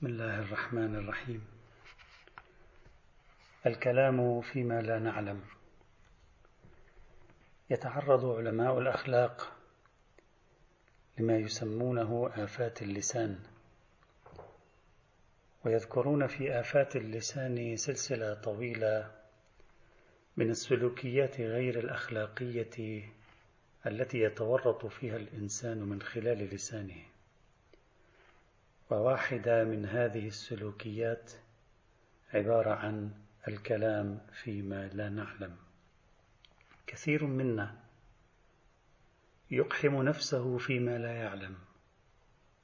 بسم الله الرحمن الرحيم. الكلام فيما لا نعلم. يتعرض علماء الأخلاق لما يسمونه آفات اللسان. ويذكرون في آفات اللسان سلسلة طويلة من السلوكيات غير الأخلاقية التي يتورط فيها الإنسان من خلال لسانه. وواحدة من هذه السلوكيات عبارة عن الكلام فيما لا نعلم. كثير منا يقحم نفسه فيما لا يعلم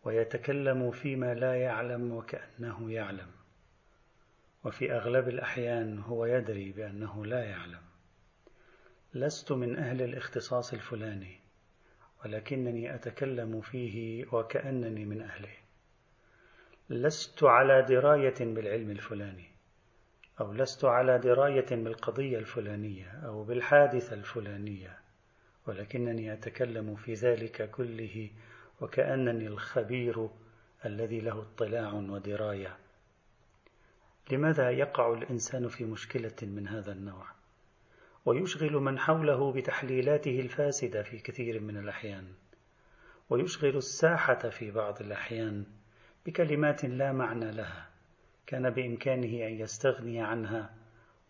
ويتكلم فيما لا يعلم وكأنه يعلم وفي أغلب الأحيان هو يدري بأنه لا يعلم. لست من أهل الاختصاص الفلاني ولكنني أتكلم فيه وكأنني من أهله. لست على دراية بالعلم الفلاني أو لست على دراية بالقضية الفلانية أو بالحادثة الفلانية ولكنني أتكلم في ذلك كله وكأنني الخبير الذي له اطلاع ودراية. لماذا يقع الإنسان في مشكلة من هذا النوع؟ ويشغل من حوله بتحليلاته الفاسدة في كثير من الأحيان ويشغل الساحة في بعض الأحيان بكلمات لا معنى لها كان بإمكانه أن يستغني عنها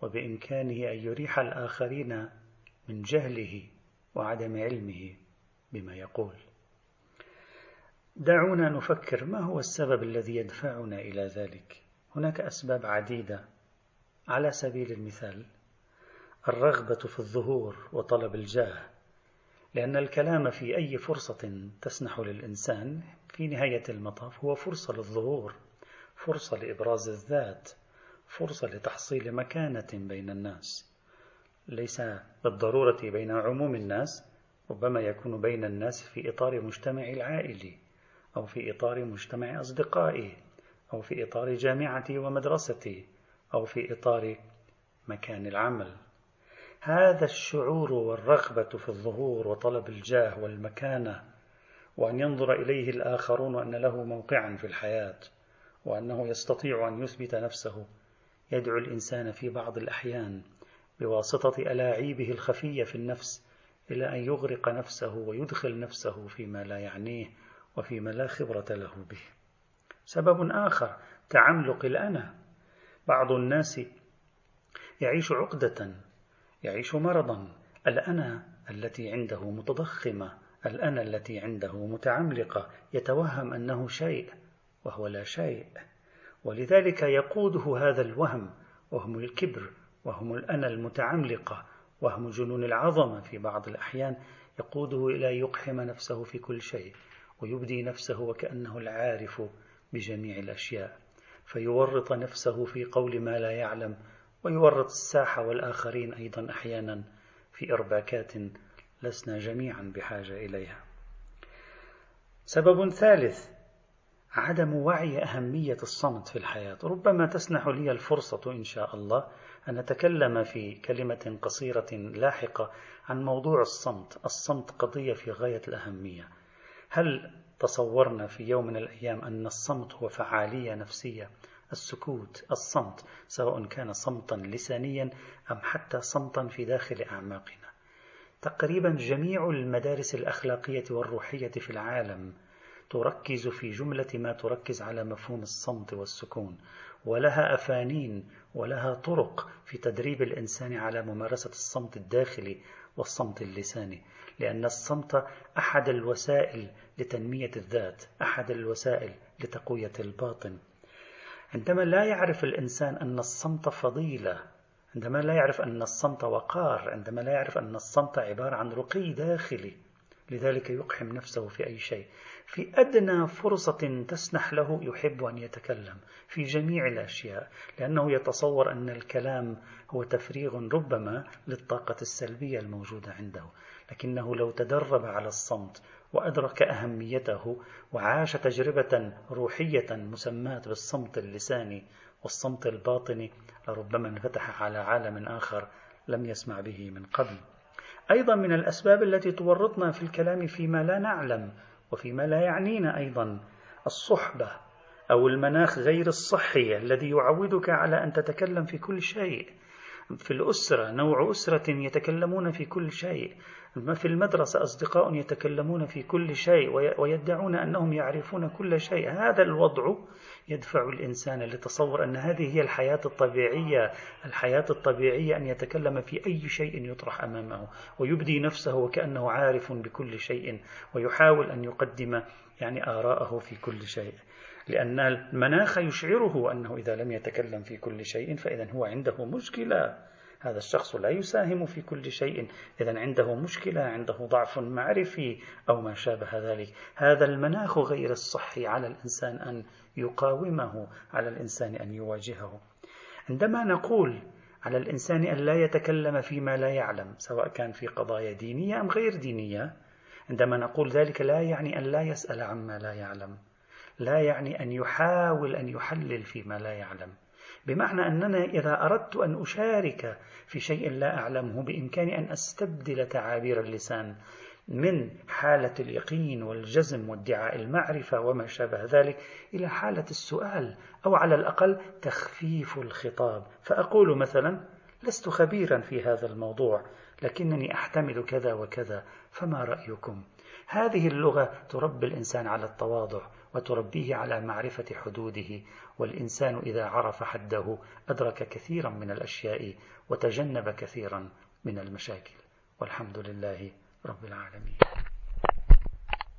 وبإمكانه أن يريح الآخرين من جهله وعدم علمه بما يقول. دعونا نفكر ما هو السبب الذي يدفعنا إلى ذلك. هناك أسباب عديدة. على سبيل المثال الرغبة في الظهور وطلب الجاه لأن الكلام في أي فرصة تسنح للإنسان في نهاية المطاف هو فرصة للظهور فرصة لإبراز الذات فرصة لتحصيل مكانة بين الناس. ليس بالضرورة بين عموم الناس ربما يكون بين الناس في إطار مجتمع العائلي أو في إطار مجتمع أصدقائي أو في إطار جامعتي ومدرستي أو في إطار مكان العمل. هذا الشعور والرغبة في الظهور وطلب الجاه والمكانة وأن ينظر إليه الآخرون وأن له موقعا في الحياة وأنه يستطيع أن يثبت نفسه يدعو الإنسان في بعض الأحيان بواسطة ألاعيبه الخفية في النفس إلى أن يغرق نفسه ويدخل نفسه فيما لا يعنيه وفيما لا خبرة له به. سبب آخر تعملق الأنا. بعض الناس يعيش عقدة، يعيش مرضا، الأنا التي عنده متضخمة الأنا التي عنده متعملقة يتوهم أنه شيء وهو لا شيء. ولذلك يقوده هذا الوهم وهم الكبر وهم الأنا المتعملقة وهم جنون العظمة في بعض الأحيان. يقوده إلى يقحم نفسه في كل شيء ويبدي نفسه وكأنه العارف بجميع الأشياء. فيورط نفسه في قول ما لا يعلم ويورط الساحة والآخرين أيضا أحيانا في إرباكات لسنا جميعا بحاجة إليها. سبب ثالث عدم وعي أهمية الصمت في الحياة، ربما تسنح لي الفرصة إن شاء الله أن أتكلم في كلمة قصيرة لاحقة عن موضوع الصمت، الصمت قضية في غاية الأهمية. هل تصورنا في يوم من الأيام أن الصمت هو فعالية نفسية؟ السكوت، الصمت، سواء كان صمتا لسانيا أم حتى صمتا في داخل أعماقنا. تقريبا جميع المدارس الأخلاقية والروحية في العالم تركز في جملة ما تركز على مفهوم الصمت والسكون ولها أفانين ولها طرق في تدريب الإنسان على ممارسة الصمت الداخلي والصمت اللساني لأن الصمت أحد الوسائل لتنمية الذات أحد الوسائل لتقوية الباطن. عندما لا يعرف الإنسان أن الصمت فضيلة عندما لا يعرف أن الصمت وقار عندما لا يعرف أن الصمت عبارة عن رقي داخلي لذلك يقحم نفسه في أي شيء. في أدنى فرصة تسنح له يحب أن يتكلم في جميع الأشياء لأنه يتصور أن الكلام هو تفريغ ربما للطاقة السلبية الموجودة عنده. لكنه لو تدرب على الصمت وأدرك أهميته وعاش تجربة روحية مسماة بالصمت اللساني والصمت الباطني لربما انفتح على عالم آخر لم يسمع به من قبل. أيضا من الأسباب التي تورطنا في الكلام فيما لا نعلم وفيما لا يعنينا أيضا الصحبة أو المناخ غير الصحي الذي يعودك على أن تتكلم في كل شيء. في الأسرة نوع أسرة يتكلمون في كل شيء. في المدرسة أصدقاء يتكلمون في كل شيء ويدعون أنهم يعرفون كل شيء. هذا الوضع يدفع الإنسان لتصور أن هذه هي الحياة الطبيعية. الحياة الطبيعية أن يتكلم في أي شيء يطرح أمامه ويبدي نفسه وكأنه عارف بكل شيء ويحاول أن يقدم يعني آراءه في كل شيء. لأن المناخ يشعره أنه إذا لم يتكلم في كل شيء فإذا هو عنده مشكلة. هذا الشخص لا يساهم في كل شيء. إذا عنده مشكلة عنده ضعف معرفي أو ما شابه ذلك. هذا المناخ غير الصحي على الإنسان أن يقاومه على الإنسان أن يواجهه. عندما نقول على الإنسان أن لا يتكلم فيما لا يعلم سواء كان في قضايا دينية أم غير دينية عندما نقول ذلك لا يعني أن لا يسأل عما لا يعلم. لا يعني أن يحاول أن يحلل فيما لا يعلم. بمعنى أننا إذا أردت أن أشارك في شيء لا أعلمه بإمكاني أن أستبدل تعابير اللسان من حالة اليقين والجزم وادعاء المعرفة وما شابه ذلك إلى حالة السؤال أو على الأقل تخفيف الخطاب. فأقول مثلا لست خبيرا في هذا الموضوع لكنني أحتمل كذا وكذا فما رأيكم؟ هذه اللغة تربي الإنسان على التواضع وتربيه على معرفة حدوده والإنسان إذا عرف حده أدرك كثيرا من الأشياء وتجنب كثيرا من المشاكل. والحمد لله رب العالمين.